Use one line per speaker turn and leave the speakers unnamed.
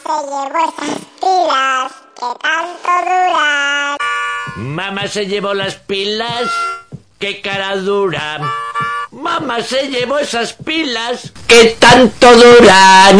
se llevó esas pilas que tanto duran.
Mamá se llevó las pilas. ¡Qué cara dura! Mamá se llevó esas pilas que tanto duran.